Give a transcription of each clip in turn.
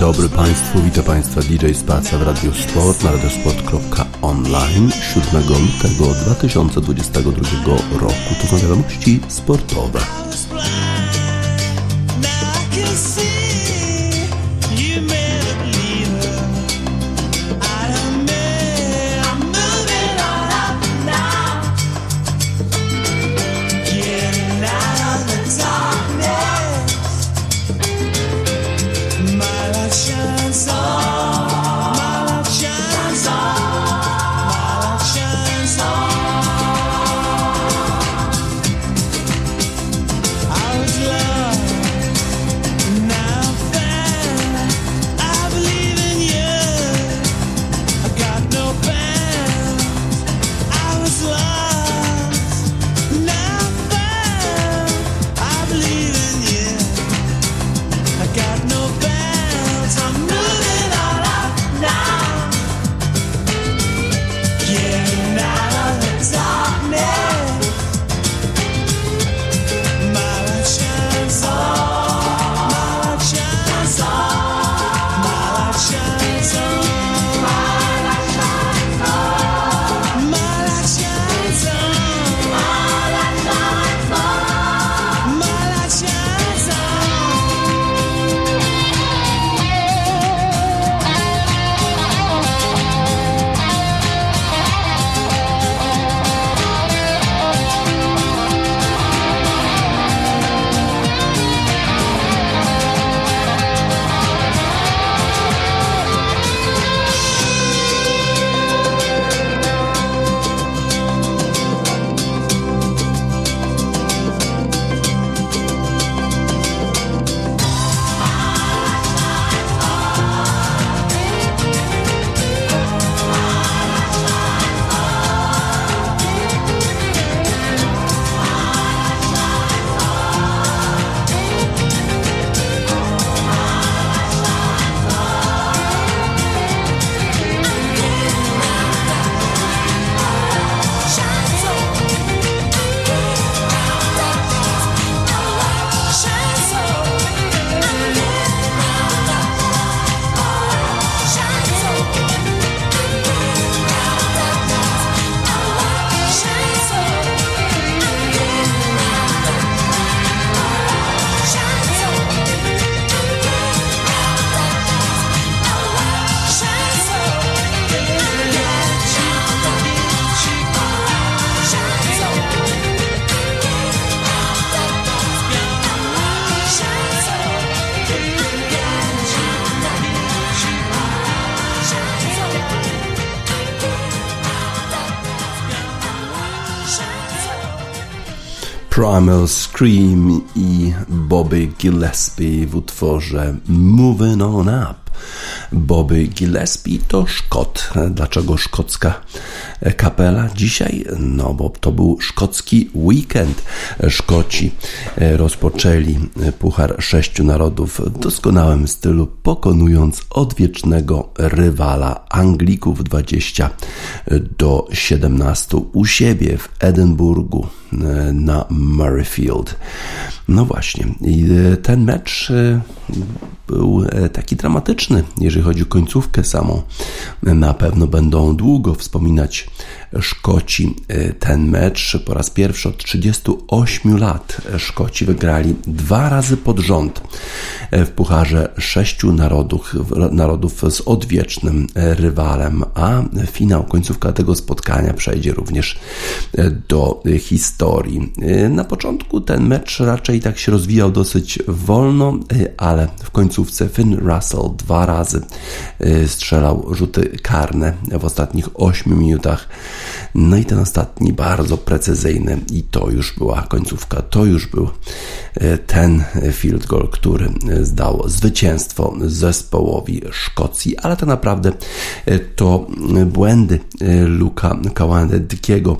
dobry Państwu, witam Państwa DJ Spacja w Radio Sport na radiosport.online 7 lutego 2022 roku. To są wiadomości sportowe. Primal Scream i Bobby Gillespie w utworze Moving On Up. Bobby Gillespie to Szkot. Dlaczego szkocka kapela dzisiaj? No bo to był szkocki weekend. Szkoci rozpoczęli Puchar Sześciu Narodów w doskonałym stylu, pokonując odwiecznego rywala Anglików 20 do 17 u siebie w Edynburgu na Murrayfield. No właśnie, ten mecz był taki dramatyczny, jeżeli chodzi o końcówkę samą. Na pewno będą długo wspominać Szkoci ten mecz. Po raz pierwszy od 38 lat Szkoci wygrali dwa razy pod rząd w Pucharze Sześciu Narodów, narodów z odwiecznym rywalem, a finał, końcówka tego spotkania przejdzie również do historii. Na początku ten mecz raczej tak się rozwijał dosyć wolno, ale w końcówce Finn Russell dwa razy strzelał rzuty karne w ostatnich 8 minutach. No i ten ostatni bardzo precyzyjny i to już była końcówka, to już był ten field goal, który zdało zwycięstwo zespołowi Szkocji, ale tak naprawdę to błędy Luka Kaładykiego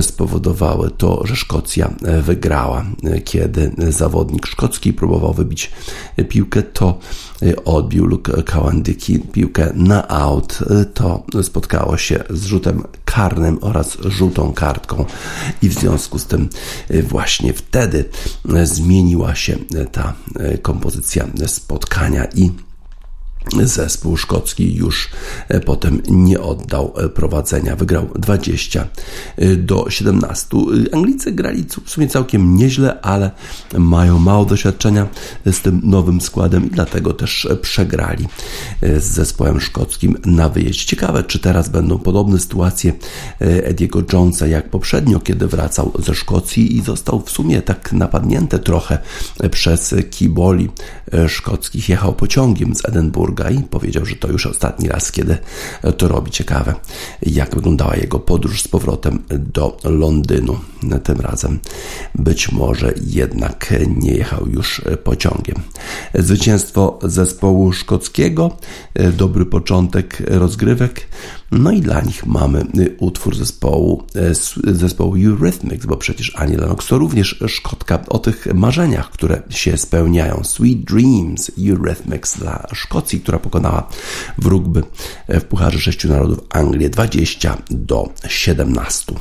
spowodowały to, że Szkocja wygrała. Kiedy zawodnik szkocki próbował wybić piłkę, to odbił Luke Kaładyki piłkę na out. To spotkało się z rzutem karnym oraz żółtą kartką i w związku z tym właśnie wtedy zmieniła się ta kompozycja spotkania i Zespół szkocki już e, potem nie oddał e, prowadzenia. Wygrał 20 e, do 17. Anglicy grali w sumie całkiem nieźle, ale mają mało doświadczenia z tym nowym składem i dlatego też przegrali z zespołem szkockim na wyjeździe. Ciekawe, czy teraz będą podobne sytuacje Ediego Jonesa jak poprzednio, kiedy wracał ze Szkocji i został w sumie tak napadnięty trochę przez kiboli szkockich. Jechał pociągiem z Edynburga i powiedział, że to już ostatni raz, kiedy to robi. Ciekawe, jak wyglądała jego podróż z powrotem do Londynu. Tym razem być może jednak nie jechał już pociągiem. Zwycięstwo zespołu szkockiego, dobry początek rozgrywek, no i dla nich mamy utwór zespołu, zespołu Eurythmics, bo przecież Annie Lennox to również Szkotka o tych marzeniach, które się spełniają. Sweet Dreams Eurythmics dla Szkocji, która pokonała w rugby w Pucharze Sześciu Narodów Anglię 20 do 17.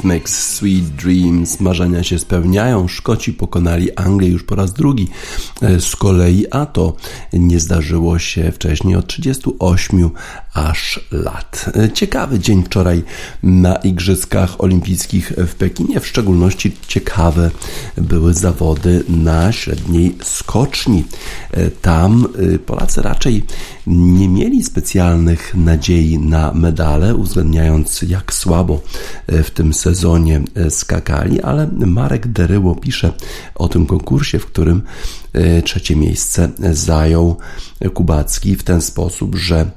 Eurythmics Sweet Dreams. Marzenia się spełniają. Szkoci pokonali Anglię już po raz drugi. E, z kolei, a to nie zdarzyło się wcześniej od 38 aż lat. E, ciekawy dzień wczoraj na Igrzyskach Olimpijskich w Pekinie. W szczególności ciekawe były zawody na średniej skoczni. E, tam Polacy raczej nie mieli specjalnych nadziei na medale, uwzględniając jak słabo w tym sezonie skakali, ale Marek Deryło pisze o tym konkursie, w którym trzecie miejsce zajął Kubacki w ten sposób, że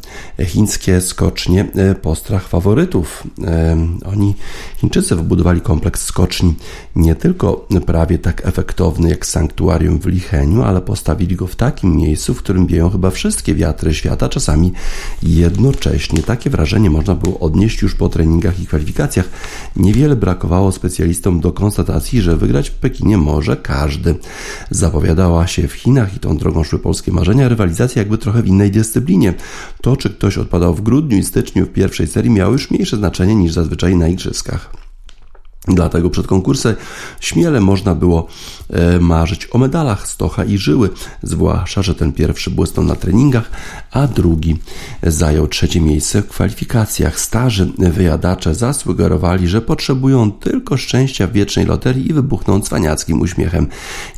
chińskie skocznie postrach faworytów. E, oni, Chińczycy, wybudowali kompleks skoczni nie tylko prawie tak efektowny jak sanktuarium w Licheniu, ale postawili go w takim miejscu, w którym wieją chyba wszystkie wiatry świata, czasami jednocześnie. Takie wrażenie można było odnieść już po treningach i kwalifikacjach. Niewiele brakowało specjalistom do konstatacji, że wygrać w Pekinie może każdy. Zapowiadała się w Chinach i tą drogą szły polskie marzenia, rywalizacja jakby trochę w innej dyscyplinie. To, czy ktoś odpadał w grudniu i styczniu w pierwszej serii, miało już mniejsze znaczenie niż zazwyczaj na igrzyskach. Dlatego przed konkursem śmiele można było e, marzyć o medalach Stocha i Żyły, zwłaszcza, że ten pierwszy błysnął na treningach, a drugi zajął trzecie miejsce w kwalifikacjach. Starzy wyjadacze zasugerowali, że potrzebują tylko szczęścia w wiecznej loterii i wybuchną cwaniackim uśmiechem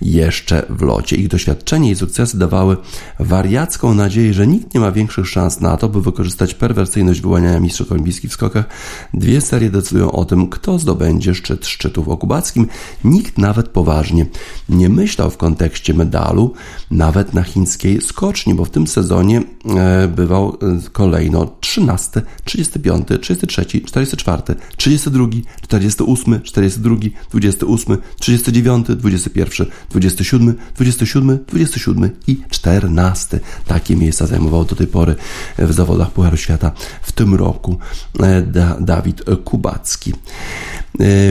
jeszcze w locie. Ich doświadczenie i sukcesy dawały wariacką nadzieję, że nikt nie ma większych szans na to, by wykorzystać perwersyjność wyłaniania mistrzostw olimpijskich w skokach. Dwie serie decydują o tym, kto zdobędzie szczyt szczytów okubackim, nikt nawet poważnie nie myślał w kontekście medalu, nawet na chińskiej skoczni, bo w tym sezonie e, bywał e, kolejno 13, 35, 33, 44, 32, 48, 42, 28, 39, 21, 27, 27, 27 i 14. Takie miejsca zajmował do tej pory w zawodach Pucharu Świata w tym roku e, Dawid Kubacki.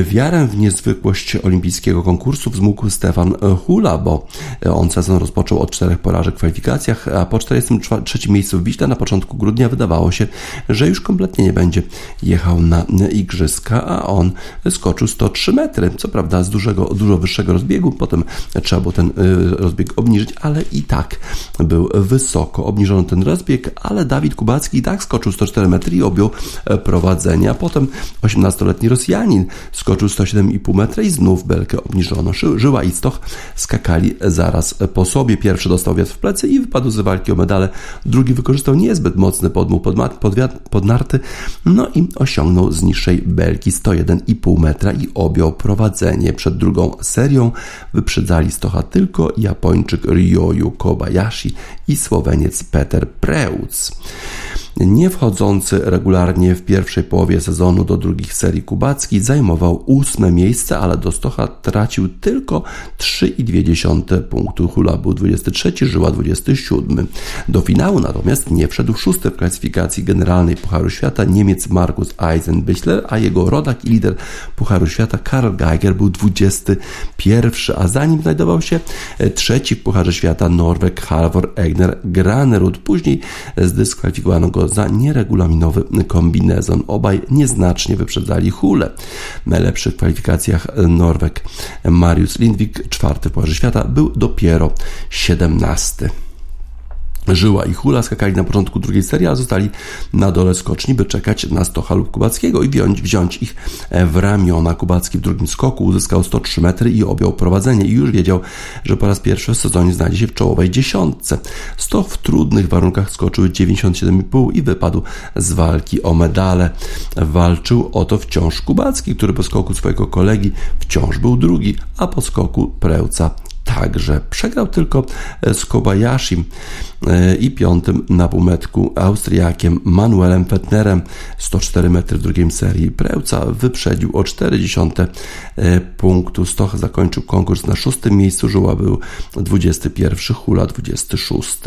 Wiarę w niezwykłość olimpijskiego konkursu wzmógł Stefan Hula, bo on sezon rozpoczął od czterech porażek w kwalifikacjach, a po 43 miejscu w Wiśle na początku grudnia wydawało się, że już kompletnie nie będzie jechał na igrzyska, a on skoczył 103 metry, co prawda z dużego, dużo wyższego rozbiegu, potem trzeba było ten y, rozbieg obniżyć, ale i tak był wysoko obniżony ten rozbieg, ale Dawid Kubacki i tak skoczył 104 metry i objął prowadzenie, a potem 18-letni Rosjanin skoczył 107,5 metra i znów belkę obniżono. Żyła i Stoch skakali zaraz po sobie. Pierwszy dostał wiatr w plecy i wypadł z walki o medale. Drugi wykorzystał niezbyt mocny podmuch pod, pod, pod narty, no i osiągnął z niższej belki 101,5 metra i objął prowadzenie. Przed drugą serią wyprzedzali Stocha tylko Japończyk Ryoyu Kobayashi i Słoweniec Peter Preutz nie wchodzący regularnie w pierwszej połowie sezonu do drugich serii kubackich, zajmował ósme miejsce, ale do Stocha tracił tylko 3,2 punktu. Hula był 23, Żyła 27. Do finału natomiast nie wszedł szósty w klasyfikacji generalnej Pucharu Świata Niemiec Markus Eisenbichler, a jego rodak i lider Pucharu Świata Karl Geiger był 21, a za nim znajdował się trzeci w Pucharze Świata Norweg Halvor Egner Granerud. Później zdyskwalifikowano go za nieregulaminowy kombinezon. Obaj nieznacznie wyprzedzali Hule. W kwalifikacjach Norweg Marius Lindvik, czwarty w Pucharze Świata, był dopiero 17. Żyła i Hula skakali na początku drugiej serii, a zostali na dole skoczni, by czekać na Stocha lub Kubackiego i wziąć, wziąć ich w ramiona. Kubacki w drugim skoku uzyskał 103 metry i objął prowadzenie i już wiedział, że po raz pierwszy w sezonie znajdzie się w czołowej dziesiątce. Stoch w trudnych warunkach skoczył 97,5 i wypadł z walki o medale. Walczył o to wciąż Kubacki, który po skoku swojego kolegi wciąż był drugi, a po skoku Prełca także. Przegrał tylko z Kobayashi e, i piątym na półmetku Austriakiem Manuelem Fettnerem 104 metry w drugiej serii. Prełca wyprzedził o 40 e, punktu. Stoch zakończył konkurs na szóstym miejscu. Żuła był 21, Hula 26.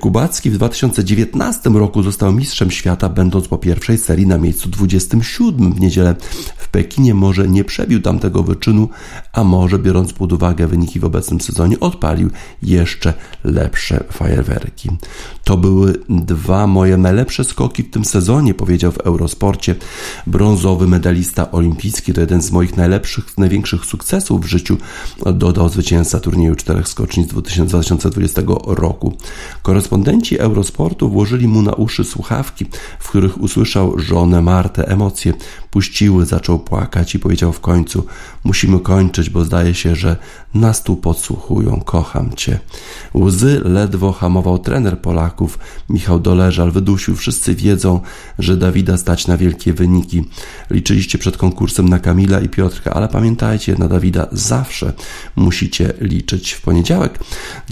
Kubacki w 2019 roku został mistrzem świata, będąc po pierwszej serii na miejscu 27 w niedzielę w Pekinie. Może nie przebił tamtego wyczynu, a może biorąc pod uwagę wyniki w obecnym sezonie, odpalił jeszcze lepsze fajerwerki. To były dwa moje najlepsze skoki w tym sezonie, powiedział w Eurosporcie brązowy medalista olimpijski. To jeden z moich najlepszych, największych sukcesów w życiu, dodał zwycięzca turnieju czterech skoczni z 2020 roku. Korespondenci Eurosportu włożyli mu na uszy słuchawki, w których usłyszał żonę Martę. Emocje puściły, zaczął płakać i powiedział w końcu: Musimy kończyć, bo zdaje się, że nas tu podsłuchują. Kocham cię. Łzy ledwo hamował trener Polaków, Michał Doleżal. Wydusił. Wszyscy wiedzą, że Dawida stać na wielkie wyniki. Liczyliście przed konkursem na Kamila i Piotrka, ale pamiętajcie, na Dawida zawsze musicie liczyć. W poniedziałek,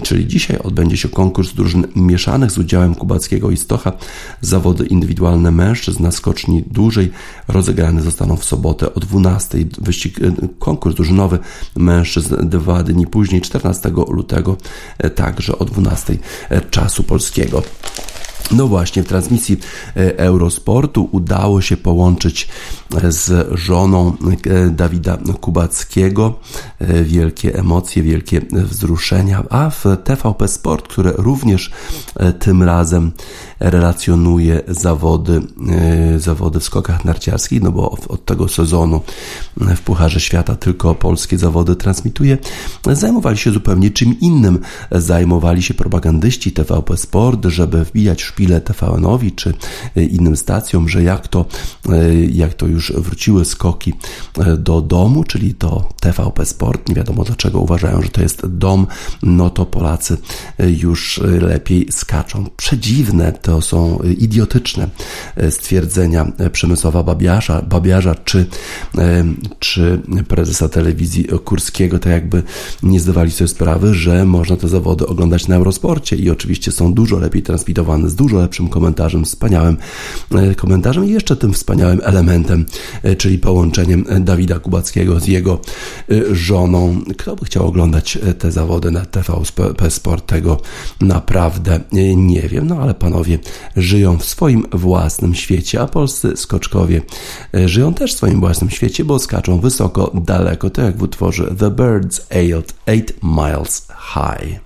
czyli dzisiaj, odbędzie się konkurs drużyn mieszanych z udziałem Kubackiego i Stocha. Zawody indywidualne mężczyzn na skoczni dłużej rozegrane zostaną w sobotę o 12. Wyścig, e, konkurs drużynowy mężczyzn dwa dni później, 14 lutego, e, także o 12 e, czasu polskiego. No właśnie, w transmisji Eurosportu udało się połączyć z żoną Dawida Kubackiego. Wielkie emocje, wielkie wzruszenia, a w TVP Sport, które również tym razem relacjonuje zawody, zawody w skokach narciarskich, no bo od tego sezonu w Pucharze Świata tylko polskie zawody transmituje, zajmowali się zupełnie czym innym. Zajmowali się propagandyści TVP Sport, żeby wbijać szpile TVN-owi czy e, innym stacjom, że jak to, jak to już wróciły skoki do domu, czyli to TVP Sport, nie wiadomo dlaczego uważają, że to jest dom, no to Polacy już lepiej skaczą. Przedziwne to są idiotyczne stwierdzenia Przemysława Babiarza, Babiarza czy, czy prezesa telewizji Kurskiego, tak jakby nie zdawali sobie sprawy, że można te zawody oglądać na Eurosporcie i oczywiście są dużo lepiej transmitowane z dużo lepszym komentarzem, wspaniałym e, komentarzem i jeszcze tym wspaniałym elementem, e, czyli połączeniem Dawida Kubackiego z jego e, żoną. Kto by chciał oglądać te zawody na TVP Sport, tego naprawdę nie wiem, no ale panowie żyją w swoim własnym świecie, a polscy skoczkowie żyją też w swoim własnym świecie, bo skaczą wysoko, daleko, tak jak w utworze The Birds 8 Miles High.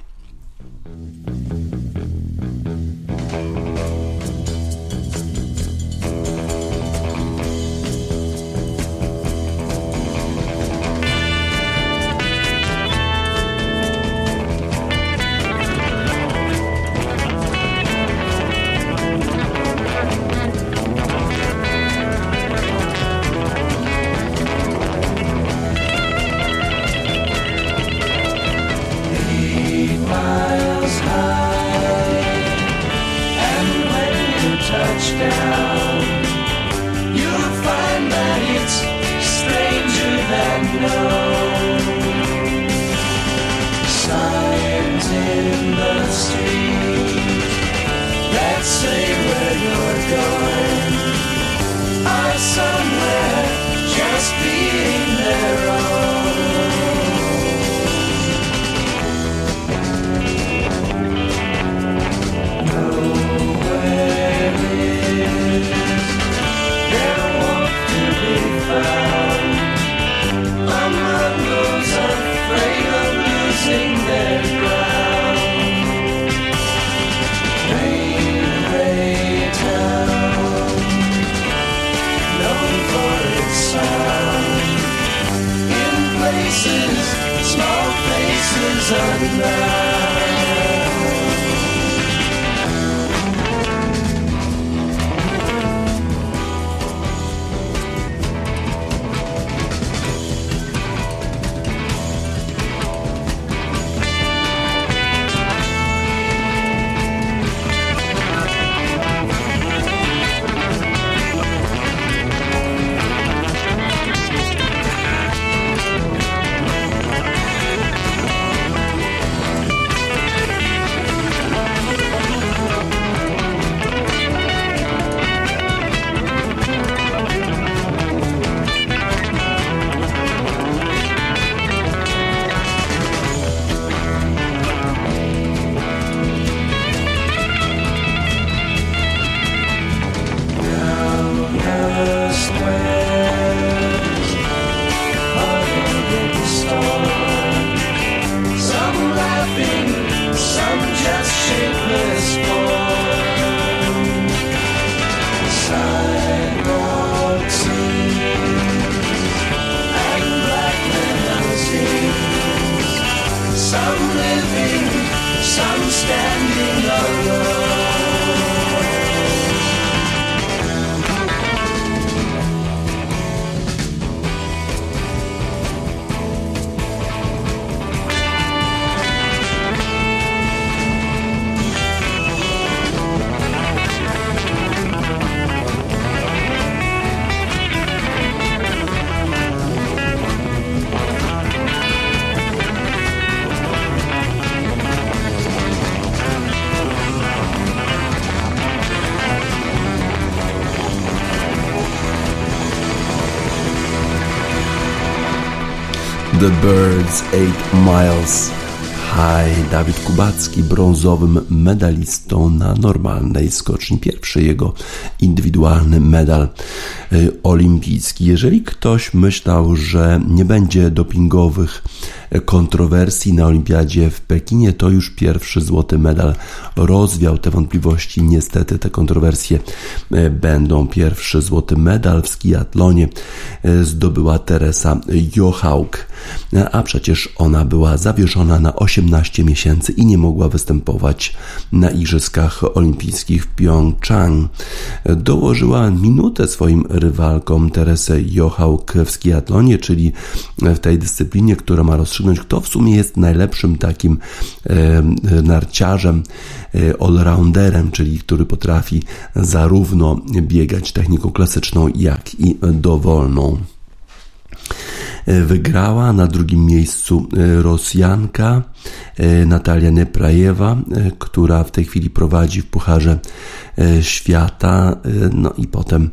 Birds 8 Miles High. Dawid Kubacki brązowym medalistą na normalnej skoczni. Pierwszy jego indywidualny medal y, olimpijski. Jeżeli ktoś myślał, że nie będzie dopingowych kontrowersji na Olimpiadzie w Pekinie, to już pierwszy złoty medal rozwiał te wątpliwości. Niestety te kontrowersje e, będą. Pierwszy złoty medal w skiatlonie e, zdobyła Teresa Johaug, e, a przecież ona była zawieszona na 18 miesięcy i nie mogła występować na Igrzyskach Olimpijskich w Pyeongchang. Dołożyła minutę swoim rywalkom Teresę Johaug w skiatlonie, czyli w tej dyscyplinie, która ma rozstrzygnąć, kto w sumie jest najlepszym takim e, narciarzem, e, allrounderem, czyli który potrafi zarówno biegać techniką klasyczną, jak i dowolną. E, wygrała na drugim miejscu Rosjanka Natalia Neprajewa, która w tej chwili prowadzi w Pucharze E, świata, e, no i potem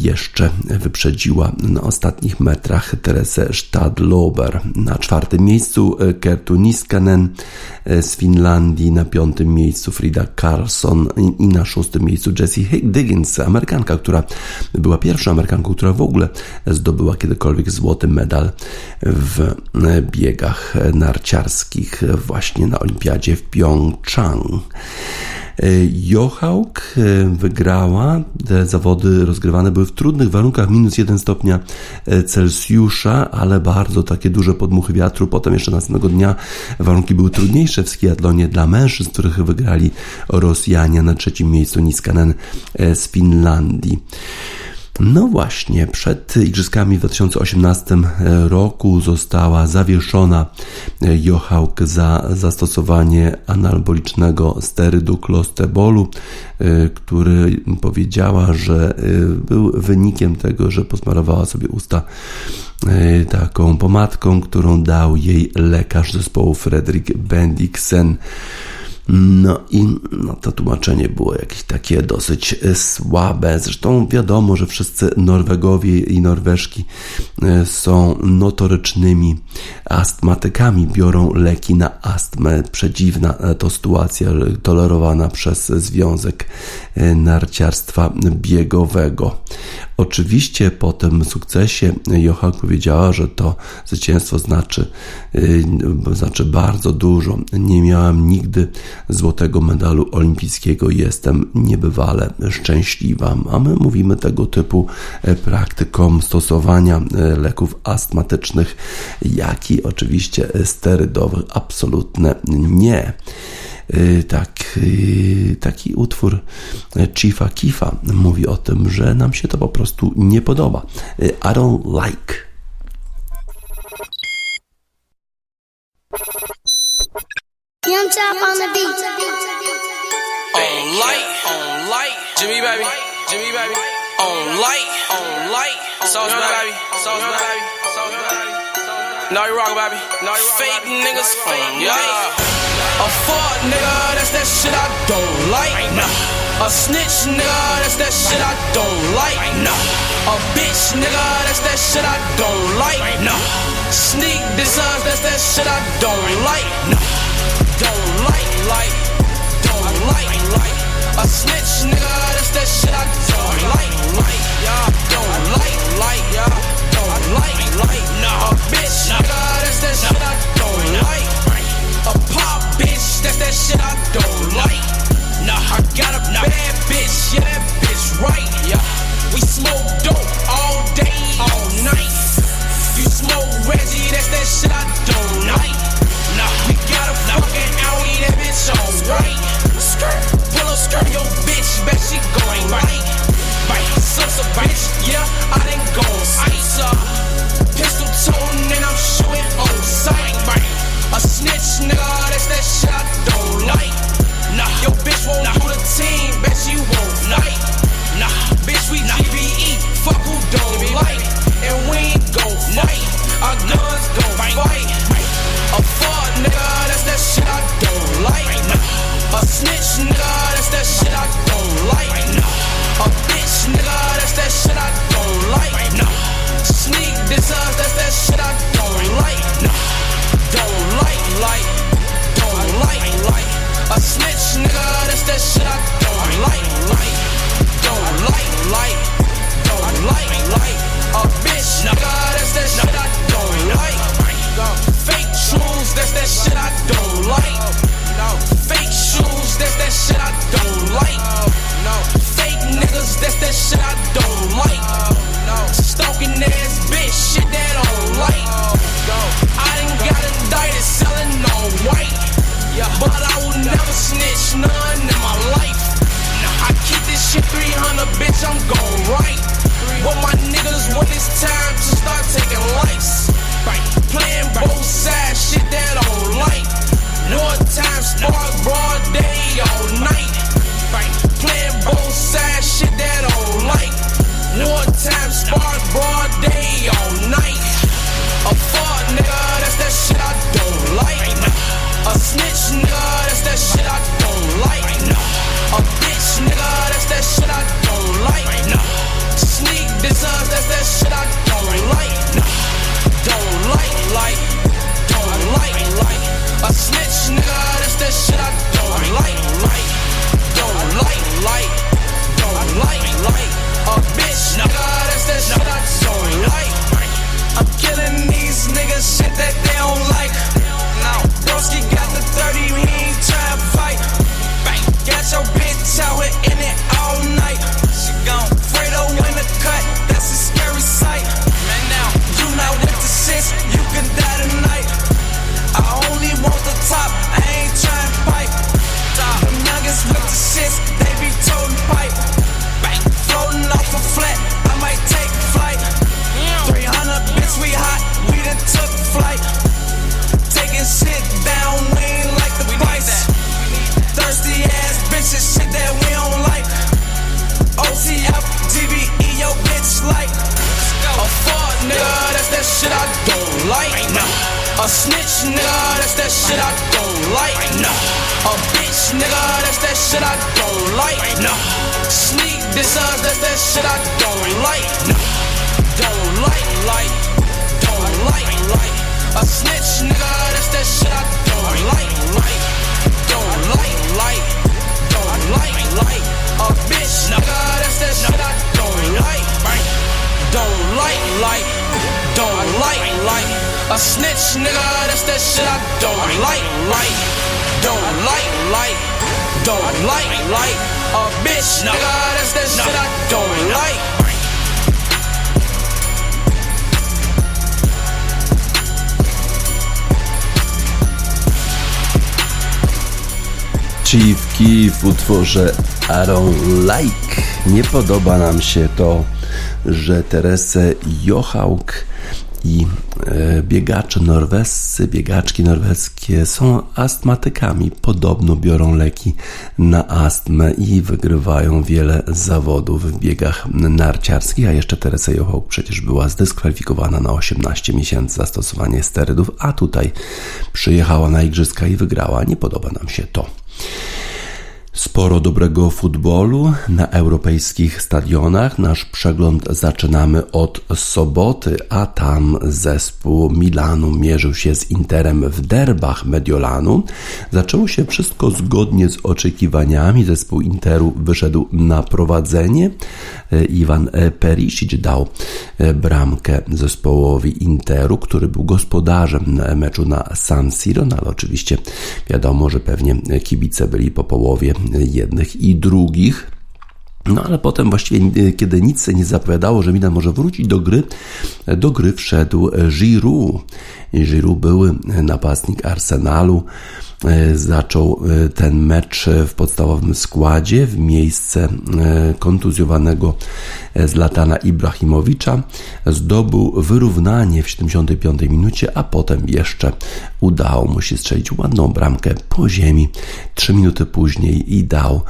jeszcze wyprzedziła na ostatnich metrach Teresę Stadlober. Na czwartym miejscu e, Kertu Niskanen z Finlandii, na piątym miejscu Frida Carlson i na szóstym miejscu Jessie Diggins, Amerykanka, która była pierwszą Amerykanką, która w ogóle zdobyła kiedykolwiek złoty medal w biegach narciarskich właśnie na olimpiadzie w Pyeongchang. E, Johaug e, wygrała. Te zawody rozgrywane były w trudnych warunkach, minus 1 stopnia e, Celsjusza, ale bardzo takie duże podmuchy wiatru. Potem jeszcze następnego dnia warunki były trudniejsze w skiatlonie dla mężczyzn, których wygrali Rosjanie na trzecim miejscu Niskanen z Finlandii. No właśnie, przed Igrzyskami w 2018 roku została zawieszona Johauk za zastosowanie anabolicznego sterydu klostebolu, który powiedziała, że był wynikiem tego, że posmarowała sobie usta taką pomadką, którą dał jej lekarz zespołu Fredrik Bendiksen. No i no, to tłumaczenie było jakieś takie dosyć e, słabe. Zresztą wiadomo, że wszyscy Norwegowie i Norweżki e, są notorycznymi astmatykami, biorą leki na astmę. Przedziwna e, to sytuacja tolerowana przez Związek Narciarstwa Biegowego. Oczywiście po tym sukcesie Jocha powiedziała, że to zwycięstwo znaczy, znaczy bardzo dużo. Nie miałam nigdy złotego medalu olimpijskiego. Jestem niebywale szczęśliwa. A my mówimy tego typu e, praktykom stosowania e, leków astmatycznych, jak i oczywiście sterydowych. Absolutne nie. E, tak, taki utwór Chiefa Kifa mówi o tym, że nam się to po prostu nie podoba. I don't like. Young Chop on the beat. On light, on light. Jimmy baby, Jimmy baby. On light, on light. Sauce baby, sauce baby, sauce baby. No, you wrong, baby. No, you wrong. Fake niggas, on yeah. A fuck nigga, that's that shit I don't like. Nah. A snitch nigga, that's that shit I don't like. Nah. A bitch nigga, that's that shit I don't like. Nah. Sneak designs, that's that shit I don't like. Nah don't like, don't like, like. A snitch, nigga, that's that shit I don't like, like, yeah. Don't like, like, yeah. Don't like, like, nah. A bitch, nigga, that's that shit I don't like. A pop bitch, that's that shit I don't like. Nah, I got a bad bitch, yeah, that bitch right, yeah. We smoke dope all day, all night. You smoke Reggie, that's that shit I don't like. Nah, we got a fucking Audi, that bitch on alright. Skirt, pull up skirt, yo bitch, bet she going right. Bite, sucks a bitch, yeah, I didn't go ice up. Pistol toting, and I'm shooting on sight, right? A snitch, nigga, that's that shit I don't like. Nah, yo bitch won't nah. do the team, bet she won't like. Nah, bitch, we nah. GBE, fuck who don't like. And we ain't gon' fight, our guns gon' fight. fight. A fuck nigga, that's that shit I don't like. A snitch, nigga, that's that shit I don't like. A bitch, nigga, that's that shit I don't like. Sneak this up, that's that shit I don't like. Don't like, like, don't like, like. A snitch, nigga, that's that shit I don't like. Don't like, like, don't like, like. A snitch nigga, that's that shit I don't like. A bitch nigga, that's that shit I don't like. Sneak deserves, that's that shit I don't like. Don't like, like, don't like, like. A snitch nigga, that's that shit I don't like, like. Don't like, like, don't like, like. A bitch nigga, that's that shit I don't like. Don't like, like, don't like, like. A snitch nigga, that's that shit I don't like, like. Don't like, like, don't like, like. A bitch nigga, that's that shit I don't like. Chief Keef w utworze I don't like. Nie podoba nam się to, że Terese Jochałk i e, biegacze norwescy, biegaczki norweskie są astmatykami. Podobno biorą leki na astmę i wygrywają wiele zawodów w biegach narciarskich, a jeszcze Teresa Jochałk przecież była zdyskwalifikowana na 18 miesięcy za stosowanie sterydów, a tutaj przyjechała na igrzyska i wygrała. Nie podoba nam się to. Sporo dobrego futbolu na europejskich stadionach. Nasz przegląd zaczynamy od soboty, a tam zespół Milanu mierzył się z Interem w derbach Mediolanu. Zaczęło się wszystko zgodnie z oczekiwaniami. Zespół Interu wyszedł na prowadzenie. Iwan Perisic dał bramkę zespołowi Interu, który był gospodarzem meczu na San Siro, no ale oczywiście wiadomo, że pewnie kibice byli po połowie jednych i drugich. No ale potem właściwie, kiedy nic nie zapowiadało, że Milan może wrócić do gry, do gry wszedł Giroud. Giroud był napastnik Arsenalu. Zaczął ten mecz w podstawowym składzie w miejsce kontuzjowanego Zlatana Ibrahimowicza. Zdobył wyrównanie w 75 minucie, a potem jeszcze udało mu się strzelić ładną bramkę po ziemi. Trzy minuty później i dał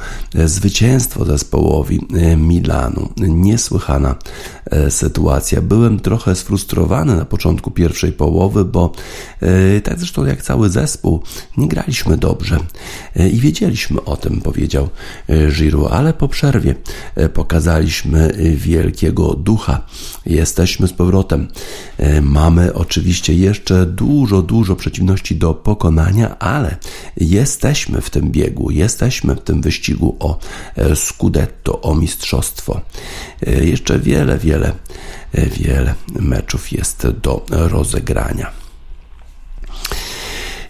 zwycięstwo zespołowi zespołowi Milanu. Niesłychana sytuacja. Byłem trochę sfrustrowany na początku pierwszej połowy, bo tak zresztą jak cały zespół, nie graliśmy dobrze i wiedzieliśmy o tym, powiedział Giroud, ale po przerwie pokazaliśmy wielkiego ducha. Jesteśmy z powrotem. Mamy oczywiście jeszcze dużo, dużo przeciwności do pokonania, ale jesteśmy w tym biegu, jesteśmy w tym wyścigu o Scudetto, o mistrzostwo. Jeszcze wiele, wiele, wiele meczów jest do rozegrania.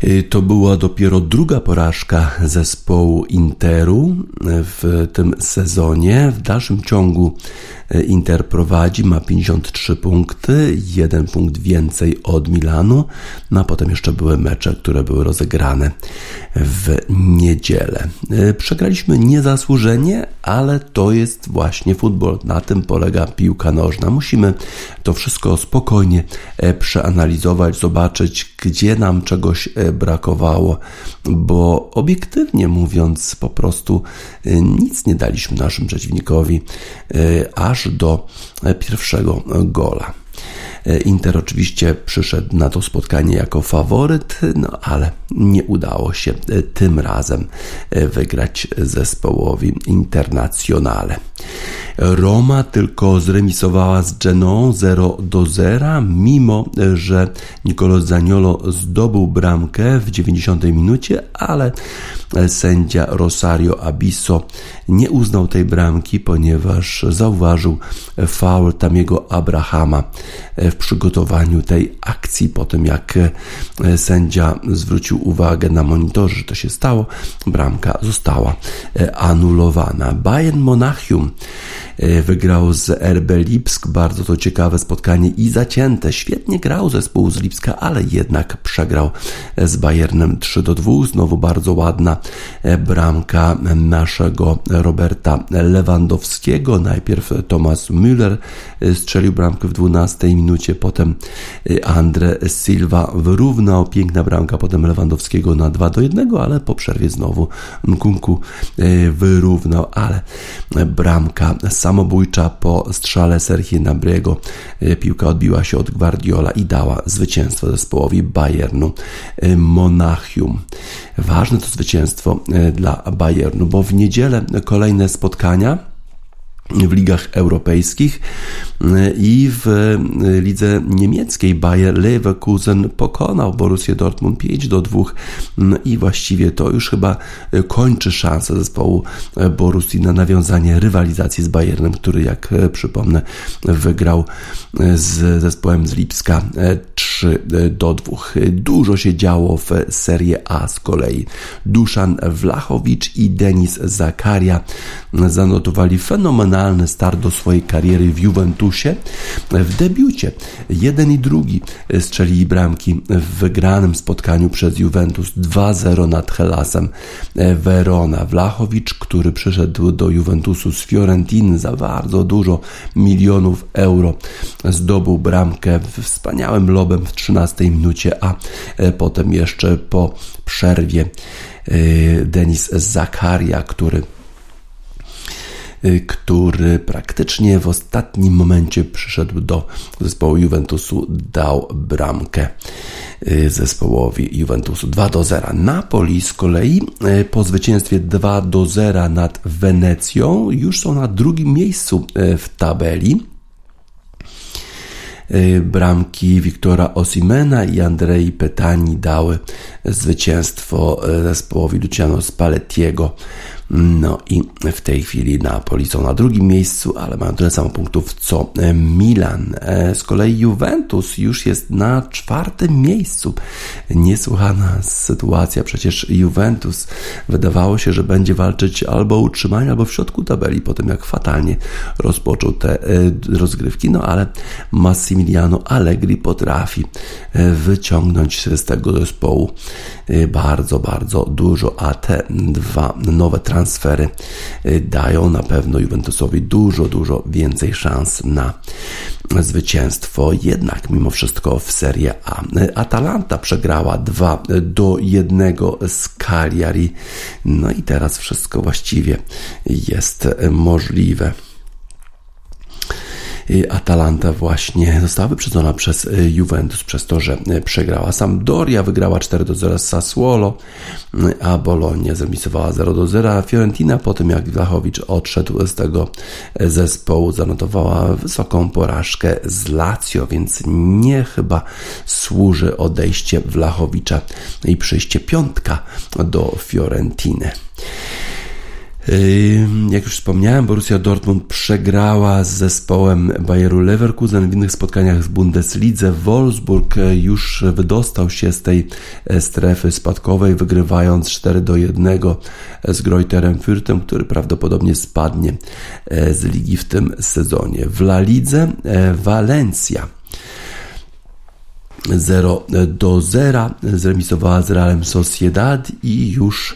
Y, to była dopiero druga porażka zespołu Interu w tym sezonie. W dalszym ciągu y, Inter prowadzi, ma 53 punkty, jeden punkt więcej od Milanu, no a potem jeszcze były mecze, które były rozegrane w niedzielę. Y, przegraliśmy niezasłużenie, ale to jest właśnie futbol. Na tym polega piłka nożna. Musimy to wszystko spokojnie e, przeanalizować, zobaczyć, gdzie nam czegoś e, brakowało, bo obiektywnie mówiąc, po prostu e, nic nie daliśmy naszym przeciwnikowi aż do pierwszego gola. Inter oczywiście przyszedł na to spotkanie jako faworyt, no ale nie udało się tym razem wygrać zespołowi Internacjonale. Roma tylko zremisowała z Geną 0 do 0, mimo że Nicolo Zaniolo zdobył bramkę w 90 minucie, ale sędzia Rosario Abisso nie uznał tej bramki, ponieważ zauważył faul Tamiego Abrahama przygotowaniu tej akcji. Po tym jak sędzia zwrócił uwagę na monitorze, że to się stało, bramka została anulowana. Bayern Monachium E, wygrał z RB Lipsk. Bardzo to ciekawe spotkanie i zacięte. Świetnie grał zespół z Lipska, ale jednak przegrał z Bayernem 3 do 2. Znowu bardzo ładna e, bramka naszego Roberta Lewandowskiego. Najpierw Thomas Müller e, strzelił bramkę w 12 minucie, potem Andre Silva wyrównał. Piękna bramka potem Lewandowskiego na 2 do 1, ale po przerwie znowu Nkunku wyrównał, ale bramka samobójcza po strzale Serhii Nabriego. E, piłka odbiła się od Guardiola i dała zwycięstwo zespołowi Bayernu Monachium. Ważne to zwycięstwo dla Bayernu, bo w niedzielę kolejne spotkania w ligach europejskich i w lidze niemieckiej Bayer Leverkusen pokonał Borussię Dortmund 5 do 2 i właściwie to już chyba kończy szansę zespołu Borussii na nawiązanie rywalizacji z Bayernem, który jak przypomnę wygrał z zespołem z Lipska 3 do 2. Dużo się działo w Serie A z kolei. Duszan Wlachowicz i Denis Zakaria zanotowali fenomenalny start do swojej kariery w Juventusie. W debiucie jeden i drugi strzelili bramki w wygranym spotkaniu przez Juventus 2-0 nad Helasem Verona. Wlachowicz, który przyszedł do Juventusu z Fiorentiny za bardzo dużo milionów euro, zdobył bramkę wspaniałym lobem w 13 minucie, a potem jeszcze po przerwie e, Denis Zakaria, który Y, który praktycznie w ostatnim momencie przyszedł do zespołu Juventusu, dał bramkę zespołowi Juventusu 2 do 0. Napoli z kolei po zwycięstwie 2 do 0 nad Wenecją już są na drugim miejscu w tabeli bramki Wiktora Osimena i Andrei Petani dały zwycięstwo zespołowi Luciano Spallettiego no i w tej chwili Napoli są na drugim miejscu, ale mają tyle samo punktów co e, Milan. E, z kolei Juventus już jest na czwartym miejscu. Niesłychana sytuacja, przecież Juventus wydawało się, że będzie walczyć albo o utrzymanie, albo w środku tabeli, po tym jak fatalnie rozpoczął te e, rozgrywki. No ale Massimiliano Allegri potrafi wyciągnąć z tego zespołu bardzo, bardzo dużo, a te dwa nowe transfery transfery y, dają na pewno Juventusowi dużo, dużo więcej szans na zwycięstwo jednak mimo wszystko w Serie A. Atalanta przegrała 2 do 1 z Cagliari. No i teraz wszystko właściwie jest możliwe. Atalanta właśnie została wyprzedzona przez y, Juventus przez to, że y, przegrała. Sampdoria wygrała 4 do 0 z Sassuolo, y, a Bologna zremisowała 0 do 0. Fiorentina po tym jak Vlachowicz odszedł z tego zespołu zanotowała wysoką porażkę z Lazio, więc nie chyba służy odejście Vlachowicza i przyjście piątka do Fiorentiny. Jak już wspomniałem, Borussia Dortmund przegrała z zespołem Bayeru Leverkusen w innych spotkaniach z Bundeslidze. Wolfsburg już wydostał się z tej e, strefy spadkowej, wygrywając 4 do 1 z Greuterem Fürthem, który prawdopodobnie spadnie e, z ligi w tym sezonie. W La Lidze e, Valencia 0 do 0 zremisowała z Realem Sociedad i już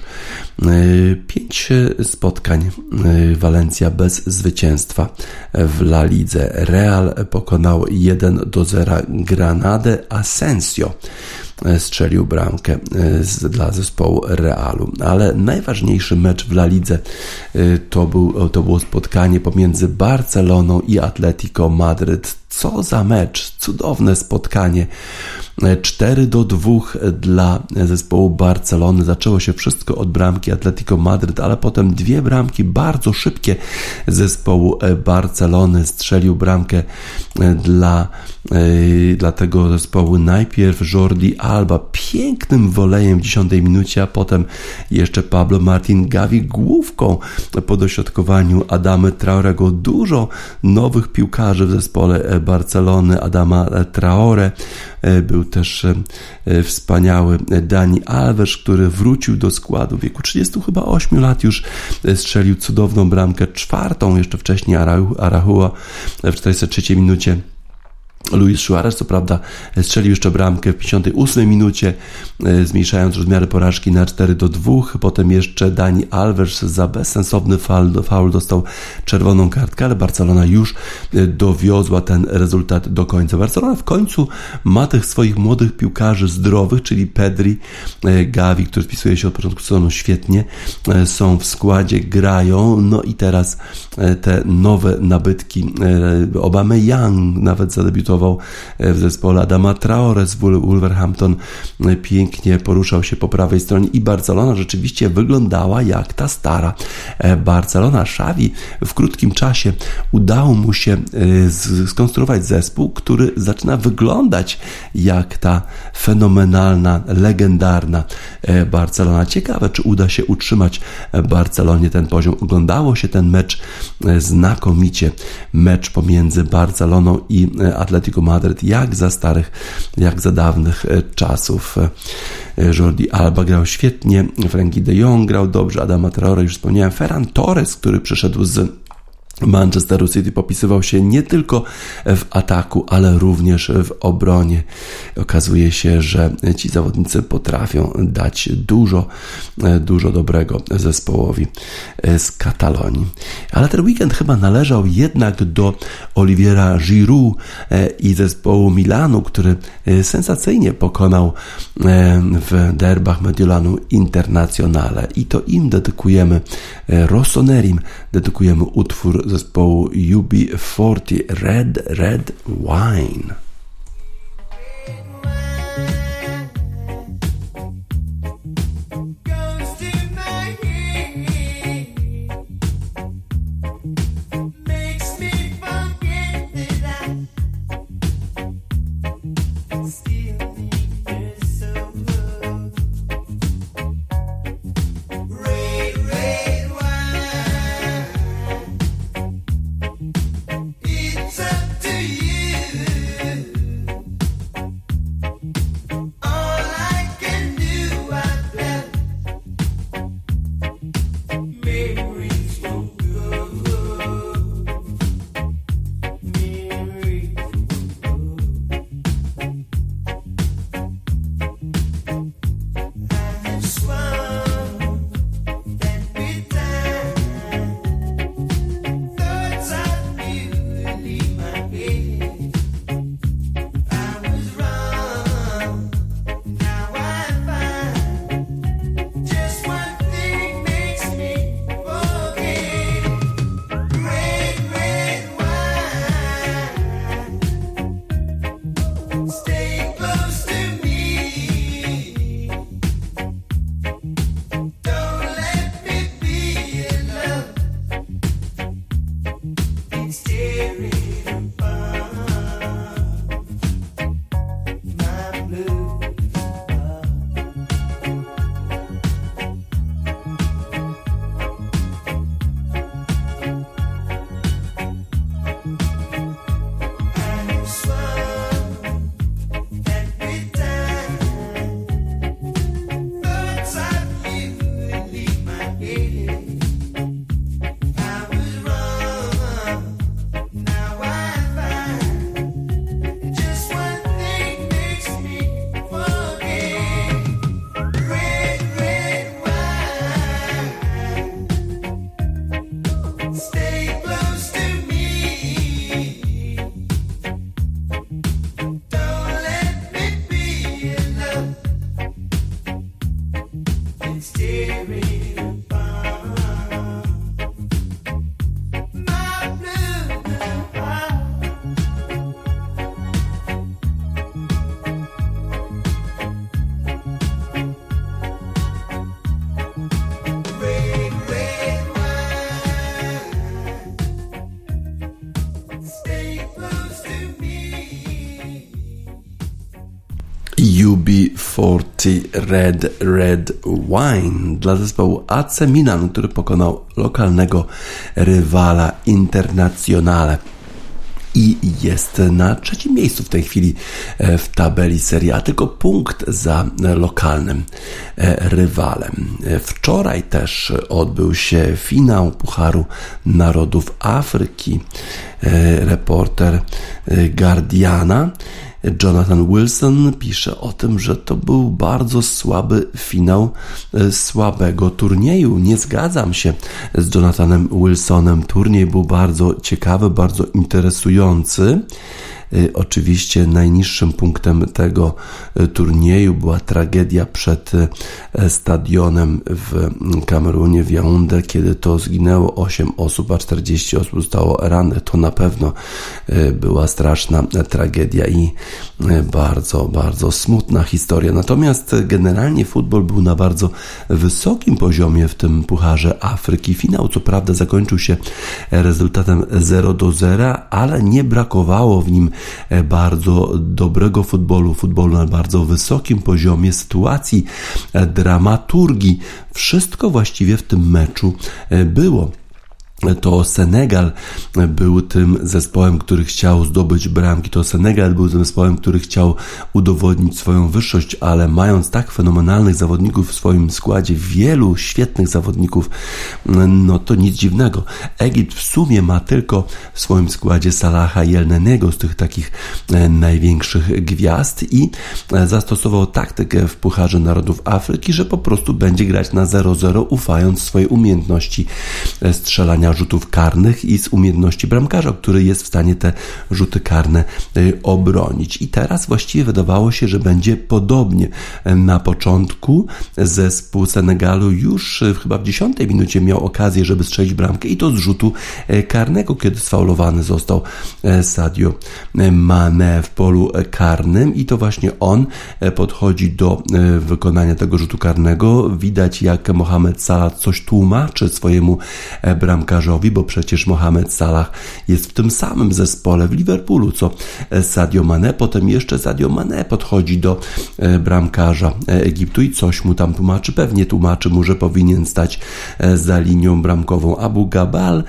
5 spotkań Walencja bez zwycięstwa w La Lidze. Real pokonał 1 do 0 Granadę Asensio strzelił bramkę dla zespołu Realu. Ale najważniejszy mecz w La Lidze to, był, to było spotkanie pomiędzy Barceloną i Atletico Madryt. Co za mecz, cudowne spotkanie. 4 do 2 dla zespołu Barcelony. Zaczęło się wszystko od bramki Atletico Madryt, ale potem dwie bramki bardzo szybkie zespołu Barcelony. Strzelił bramkę dla, dla tego zespołu najpierw Jordi Alba pięknym wolejem w 10 minucie, a potem jeszcze Pablo Martin Gavi główką po dośrodkowaniu Adamy Traorego. Dużo nowych piłkarzy w zespole Barcelony. Adama Traore E, był też e, e, wspaniały Dani Alves, który wrócił do składu w wieku 30 chyba 8 lat już strzelił cudowną bramkę, czwartą jeszcze wcześniej Arahua w 43 minucie Luis Suarez, co prawda, strzelił jeszcze bramkę w 58 minucie, e, zmniejszając rozmiary porażki na 4 do 2. Potem jeszcze Dani Alves za bezsensowny faul, dostał czerwoną kartkę, ale Barcelona już e, dowiozła ten rezultat do końca. Barcelona w końcu ma tych swoich młodych piłkarzy zdrowych, czyli Pedri, e, Gavi, który spisuje się od początku sezonu świetnie, są w składzie, grają, no i teraz te nowe nabytki, Obama Young nawet zadebiutował E, w zespole Adama Traore z Wolverhampton e, pięknie poruszał się po prawej stronie i Barcelona rzeczywiście wyglądała jak ta stara e, Barcelona. Xavi w krótkim czasie udało mu się skonstruować zespół, który zaczyna wyglądać jak ta fenomenalna, legendarna Barcelona. Ciekawe, czy uda się utrzymać Barcelonie ten poziom. Oglądało się ten mecz znakomicie. Mecz pomiędzy Barceloną i Atletico Atletico Madryt, jak za starych, jak za dawnych e, czasów. E, Jordi Alba grał świetnie, Frankie de Jong grał dobrze, Adama Traore już wspomniałem, Ferran Torres, który przyszedł z Manchesteru City popisywał się nie tylko w ataku, ale również w obronie. Okazuje się, że ci zawodnicy potrafią dać dużo, dużo dobrego zespołowi z Katalonii. Ale ten weekend chyba należał jednak do Oliviera Giroud i zespołu Milanu, który sensacyjnie pokonał w derbach Mediolanu Internazionale. I to im dedykujemy, Rossonerim dedykujemy utwór zespołu UB40 Red Red Wine. Red Red Wine dla zespołu AC Milan, który pokonał lokalnego rywala Internazionale i jest na trzecim miejscu w tej chwili e, w tabeli Serie A, tylko punkt za lokalnym e, rywalem. E, wczoraj też odbył się finał Pucharu Narodów Afryki. Reporter Guardiana Jonathan Wilson pisze o tym, że to był bardzo słaby finał e, słabego turnieju. Nie zgadzam się z Jonathanem Wilsonem. Turniej był bardzo ciekawy, bardzo interesujący. Y, oczywiście najniższym punktem tego y, turnieju była tragedia przed y, stadionem w Kamerunie, w Yaounde, kiedy to zginęło 8 osób, a 40 osób zostało rannych. To na pewno była straszna tragedia i bardzo, bardzo smutna historia. Natomiast generalnie futbol był na bardzo wysokim poziomie w tym Pucharze Afryki. Finał co prawda zakończył się rezultatem 0 do 0, ale nie brakowało w nim bardzo dobrego futbolu, futbolu na bardzo wysokim poziomie, sytuacji, e, dramaturgii. Wszystko właściwie w tym meczu e, było to Senegal był tym zespołem, który chciał zdobyć bramki. To Senegal był zespołem, który chciał udowodnić swoją wyższość, ale mając tak fenomenalnych zawodników w swoim składzie, wielu świetnych zawodników, no to nic dziwnego. Egipt w sumie ma tylko w swoim składzie Salaha i Elnenego z tych takich e, największych gwiazd i e, zastosował taktykę w Pucharze Narodów Afryki, że po prostu będzie grać na 0-0, ufając swojej umiejętności e, rzutów karnych i z umiejętności bramkarza, który jest w stanie te rzuty karne y, obronić. I teraz właściwie wydawało się, że będzie podobnie. Na początku zespół Senegalu już y, chyba w 10 minucie miał okazję, żeby strzelić bramkę i to z rzutu y, karnego, kiedy sfaulowany został Sadio Mane w polu karnym i to właśnie on podchodzi do wykonania tego rzutu karnego. Widać jak Mohamed Salah coś tłumaczy swojemu bramkarzowi bramkarzowi, bo przecież Mohamed Salah jest w tym samym zespole w Liverpoolu, co Sadio Mane. Potem jeszcze Sadio Mane podchodzi do e, bramkarza e, Egiptu i coś mu tam tłumaczy. Pewnie tłumaczy mu, że powinien stać e, za linią bramkową. Abu Gabal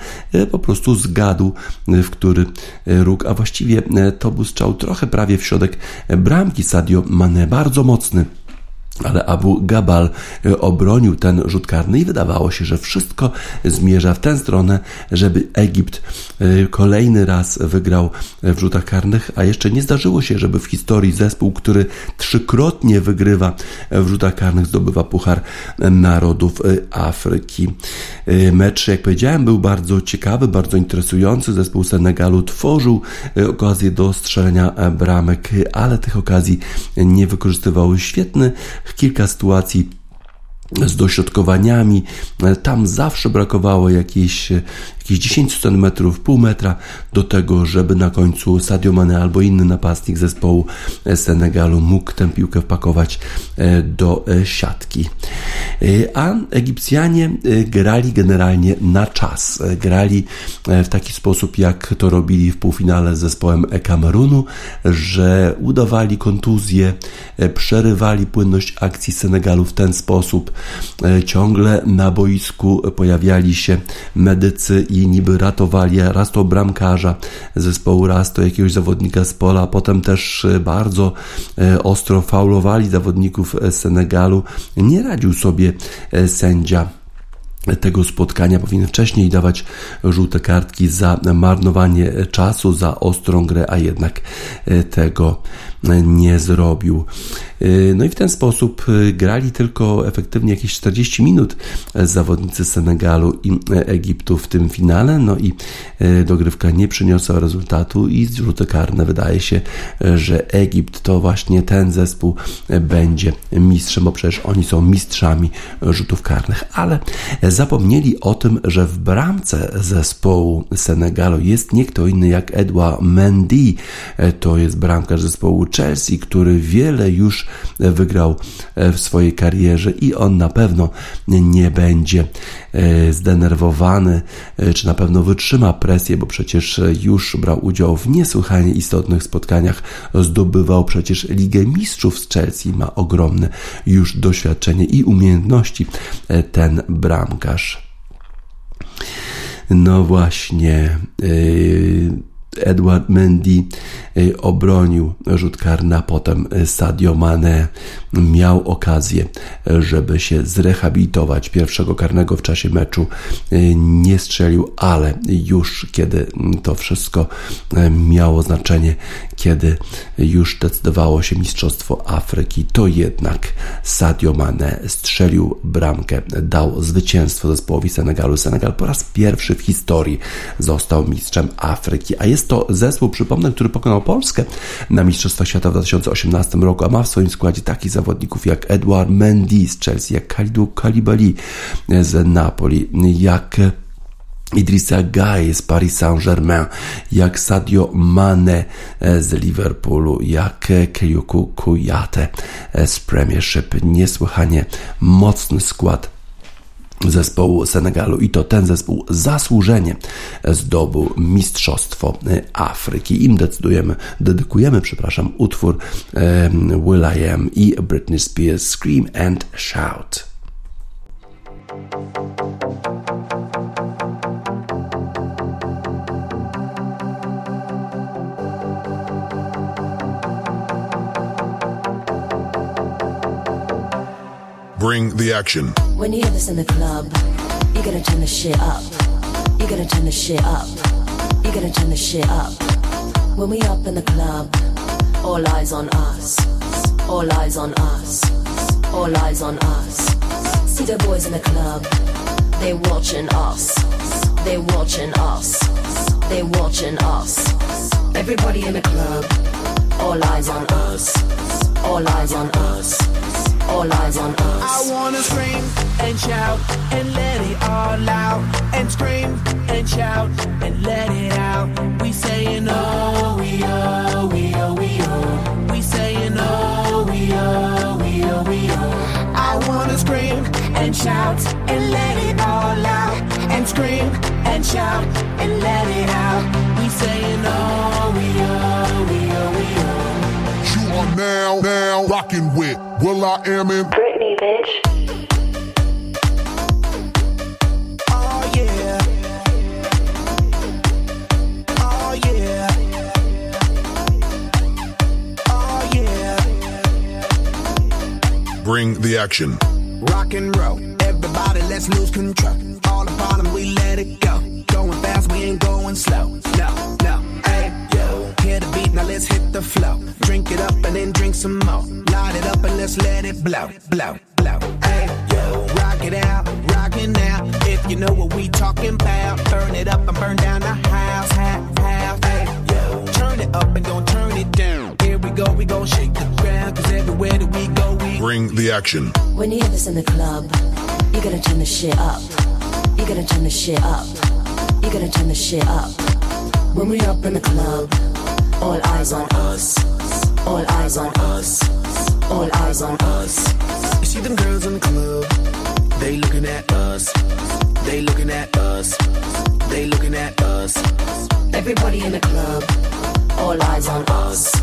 po prostu zgadł, w który róg, a właściwie to był strzał trochę prawie w środek bramki Sadio Mane, bardzo mocny ale Abu Gabal e, obronił ten rzut karny i wydawało się, że wszystko zmierza w tę stronę, żeby Egipt e, kolejny raz wygrał w rzutach karnych, a jeszcze nie zdarzyło się, żeby w historii zespół, który trzykrotnie wygrywa w rzutach karnych, zdobywa Puchar Narodów e, Afryki. Mecz, jak powiedziałem, był bardzo ciekawy, bardzo interesujący. Zespół Senegalu tworzył okazję do strzelenia bramek, ale tych okazji nie wykorzystywał. Świetny kilka sytuacji z dośrodkowaniami. Tam zawsze brakowało jakiejś, jakieś 10 cm, pół metra do tego, żeby na końcu Sadio Mane albo inny napastnik zespołu Senegalu mógł tę piłkę wpakować e, do e, siatki. E, a Egipcjanie grali generalnie na czas. Grali w taki sposób, jak to robili w półfinale z zespołem Kamerunu, że udawali kontuzję, przerywali płynność akcji Senegalu w ten sposób. Ciągle na boisku pojawiali się medycy i niby ratowali raz to bramkarza zespołu, raz to jakiegoś zawodnika z pola, potem też e, bardzo e, ostro faulowali zawodników e, Senegalu. Nie radził sobie sędzia tego spotkania powinien wcześniej dawać żółte kartki za marnowanie czasu, za ostrą grę, a jednak tego nie zrobił. Y, no i w ten sposób y, grali tylko efektywnie jakieś 40 minut zawodnicy Senegalu i Egiptu w tym finale, no i y, dogrywka nie przyniosła rezultatu i rzuty karne wydaje się, że Egipt to właśnie ten zespół będzie mistrzem, bo przecież oni są mistrzami rzutów karnych, ale zapomnieli o tym, że w bramce zespołu Senegalu jest nie kto inny jak Edouard Mendy. To jest bramkarz zespołu Chelsea, który wiele już wygrał w swojej karierze i on na pewno nie będzie zdenerwowany, czy na pewno wytrzyma presję, bo przecież już brał udział w niesłychanie istotnych spotkaniach, zdobywał przecież Ligę Mistrzów z Chelsea, ma ogromne już doświadczenie i umiejętności ten bramkarz. No właśnie. Yy, Edward Mendy y, obronił rzut karny, a potem Sadio Mane miał okazję, żeby się zrehabilitować. Pierwszego karnego w czasie meczu y, nie strzelił, ale już kiedy to wszystko y, miało znaczenie, kiedy już decydowało się Mistrzostwo Afryki, to jednak Sadio Mane strzelił bramkę, dał zwycięstwo zespołowi Senegalu. Senegal po raz pierwszy w historii został mistrzem Afryki, a jest jest to zespół, przypomnę, który pokonał Polskę na Mistrzostwach Świata w 2018 roku, a ma w swoim składzie takich zawodników jak Edouard Mendy z Chelsea, jak Kalidou Koulibaly z Napoli, jak Idrissa Gueye z Paris Saint-Germain, jak Sadio Mane z Liverpoolu, jak Keyuku Kuyate z Premiership. Niesłychanie mocny skład zespołu Senegalu i to ten zespół zasłużenie zdobył Mistrzostwo Afryki. Im decydujemy, dedykujemy, przepraszam, utwór um, Will I Am i Britney Spears Scream and Shout. Bring the action. When you hear this in the club, you gotta turn the shit up. You gotta turn the shit up. You gotta turn the shit up. When we up in the club, all eyes on us. All eyes on us. All eyes on us. See the boys in the club, they watching us. They watching us. They watching us. Everybody in the club, all eyes on us. All eyes on us all eyes on us. I wanna scream and shout and let it all out. And scream and shout and let it out. We saying oh, we oh, we oh, we oh. We saying oh, we oh, we oh, we oh. I wanna scream and shout and let it all out. And scream and shout and let it out. We saying oh, we oh, we oh, we oh. You are now, now rocking with Will I Am in Britney, bitch. Oh yeah. Oh yeah. Oh yeah. Bring the action. Rock and roll. Everybody, let's lose control. All the bottom, we let it go. Going fast, we ain't going slow. No, now let's hit the flow. Drink it up and then drink some more. Light it up and let's let it blow, blow, blow. Hey, yo. Rock it out, rock it now. If you know what we talking about, burn it up and burn down the house, house, house. Hey, yo. Turn it up and don't turn it down. Here we go, we gon' shake the ground. Cause everywhere that we go, we Bring the action. When you hear this in the club, you gotta turn the shit up. You gotta turn the shit up. You gotta turn the shit up. When we up in the club, all eyes on us. All eyes on us. All eyes on us. You see them girls in the club, they looking at us. They looking at us. They looking at us. Everybody in the club, all eyes on us.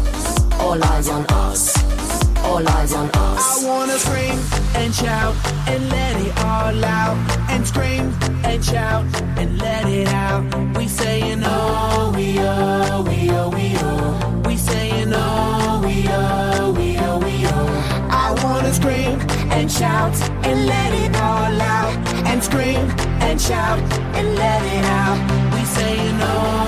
All eyes on us. All eyes on us. I wanna scream and shout and let it all out. And scream and shout and let it out. We saying oh, we oh, we oh, we oh. We saying oh, we oh, we oh, we oh. I wanna scream and shout and let it all out. And scream and shout and let it out. We saying oh,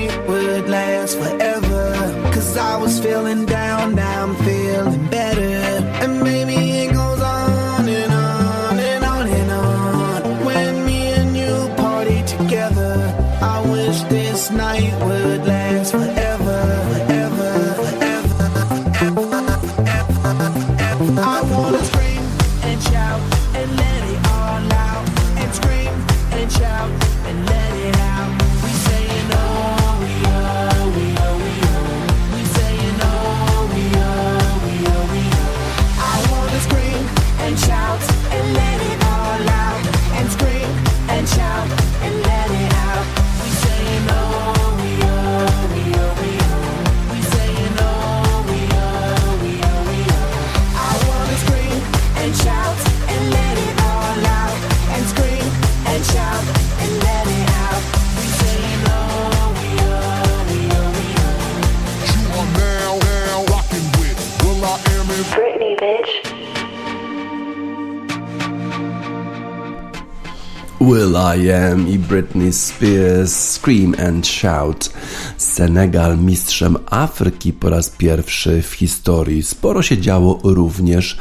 Will I Am i Britney Spears Scream and Shout. Senegal mistrzem Afryki po raz pierwszy w historii. Sporo się działo również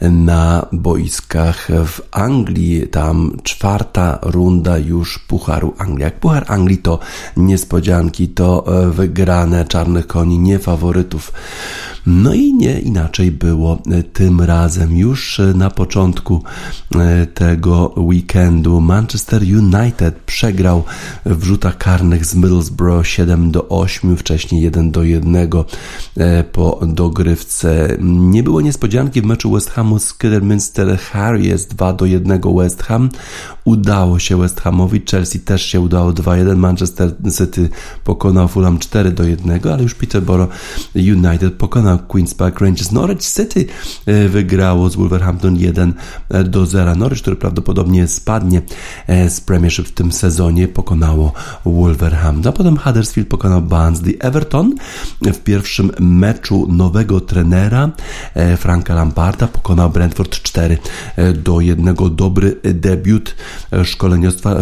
na boiskach w Anglii. Tam czwarta runda już Pucharu Anglii. Jak Puchar Anglii to niespodzianki, to wygrane czarnych koni, nie faworytów. No i nie inaczej było tym razem. Już na początku e, tego weekendu Manchester United przegrał w rzutach karnych z Middlesbrough 7 do 8, wcześniej 1 do 1 e, po dogrywce. Nie było niespodzianki w meczu West Hamu z Kidderminster Harriers 2 do 1 West Ham. Udało się West Hamowi, Chelsea też się udało 2-1, Manchester City pokonał Fulham 4 do 1, ale już Peterborough United pokonał Queen's Park Rangers. Norwich City e, wygrało z Wolverhampton 1 do 0. Norwich, który prawdopodobnie spadnie e, z Premiership w tym sezonie, pokonało Wolverhampton. A potem Huddersfield pokonał Barnsley. Everton w pierwszym meczu nowego trenera e, Franka Lamparda pokonał Brentford 4 do 1. Dobry debiut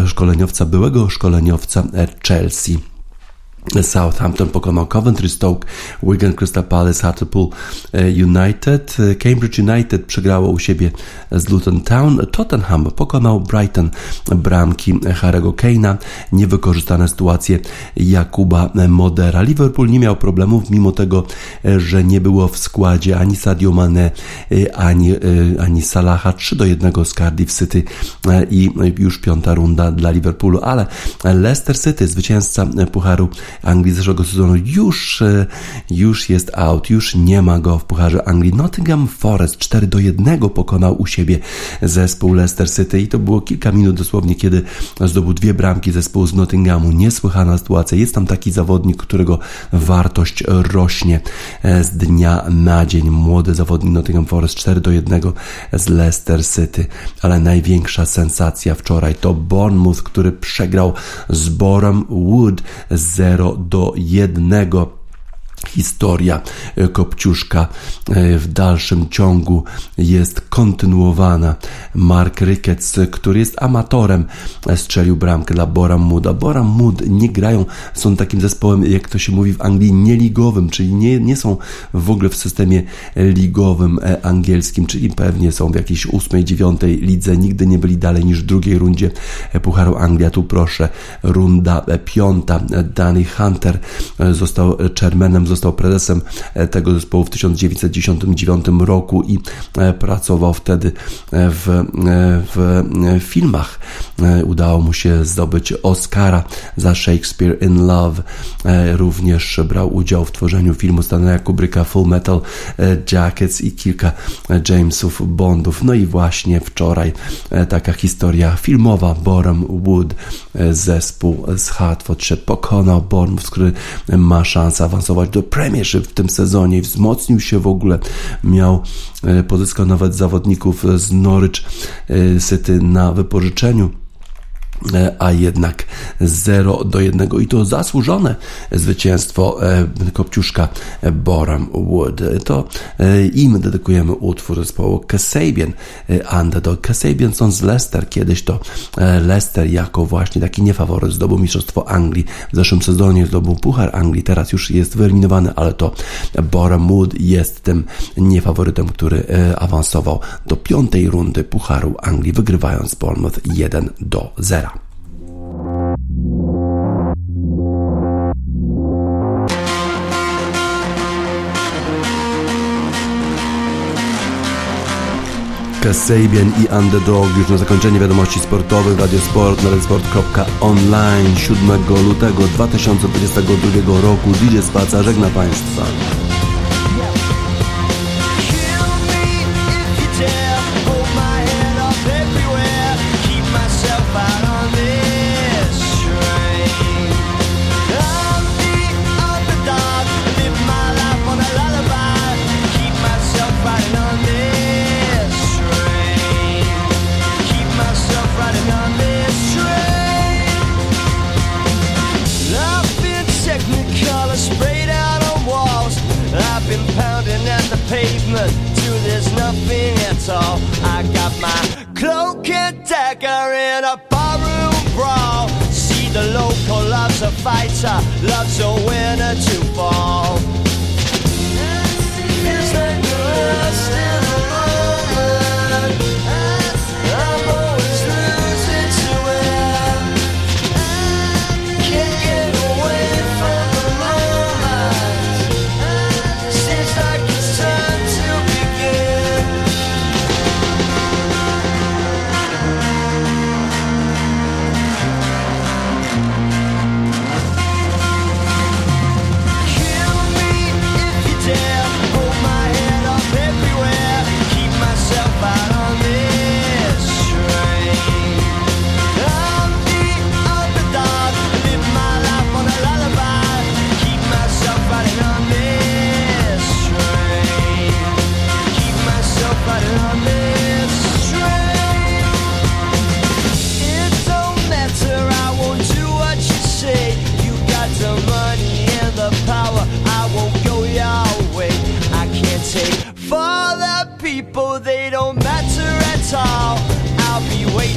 szkoleniowca byłego szkoleniowca Chelsea. Southampton pokonał Coventry, Stoke, Wigan, Crystal Palace, Hartlepool e, United. E, Cambridge United przegrało u siebie z Luton Town. Tottenham pokonał Brighton bramki Harry'ego Kane'a. Niewykorzystane sytuacje Jakuba Modera. Liverpool nie miał problemów, mimo tego, e, że nie było w składzie ani Sadio Mane, ani, ani Salaha. 3 do 1 z Cardiff City i już piąta runda dla Liverpoolu, ale Leicester City, zwycięzca Pucharu Anglii zeszłego sezonu już, e, już jest out, już nie ma go w Pucharze Anglii. Nottingham Forest 4 do 1 pokonał u siebie zespół Leicester City i to było kilka minut dosłownie, kiedy zdobył dwie bramki zespół z Nottinghamu. Niesłychana sytuacja. Jest tam taki zawodnik, którego wartość rośnie e, z dnia na dzień. Młody zawodnik Nottingham Forest 4 do 1 z Leicester City. Ale największa sensacja wczoraj to Bournemouth, który przegrał z Boreham Wood 0 do jednego historia e, Kopciuszka e, w dalszym ciągu jest kontynuowana. Mark Ricketts, który jest amatorem, e, strzelił bramkę dla Boram Mooda. Boram Mood nie grają, są takim zespołem, jak to się mówi w Anglii, nieligowym, czyli nie, nie są w ogóle w systemie ligowym angielskim, czyli pewnie są w jakiejś ósmej, dziewiątej lidze, nigdy nie byli dalej niż w drugiej rundzie Pucharu Anglia. Tu proszę, runda piąta. Danny Hunter został chairmanem został prezesem e, tego zespołu w 1999 roku i e, pracował wtedy e, w, w filmach. Udało mu się zdobyć Oscara za Shakespeare in Love. Również brał udział w tworzeniu filmu Stanleya Kubricka Full Metal Jackets i kilka Jamesów Bondów. No i właśnie wczoraj taka historia filmowa Boreham Wood, zespół z Hertfordshire pokonał Bournemouth, który ma szansę awansować do Premiership w tym sezonie, wzmocnił się w ogóle, miał, e, pozyskał nawet zawodników z Norwich e, City na wypożyczeniu. E, a jednak 0 do 1 i to zasłużone zwycięstwo e, Kopciuszka Boram Wood. To e, im dedykujemy utwór zespołu Kasabian Underdog. Kasabian są z Leicester, kiedyś to Leicester jako właśnie taki niefaworyt zdobył Mistrzostwo Anglii. W zeszłym sezonie zdobył Puchar Anglii, teraz już jest wyeliminowany, ale to Boram Wood jest tym niefaworytem, który awansował do piątej rundy Pucharu Anglii, wygrywając Bournemouth 1 do 0. Kasabian i Underdog już na zakończenie wiadomości sportowych Radio Sport na redsport.online 7 lutego 2022 roku DJ Spaca żegna Państwa.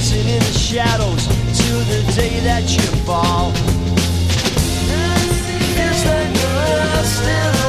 dancing in the shadows to the day that you fall. Is the girl still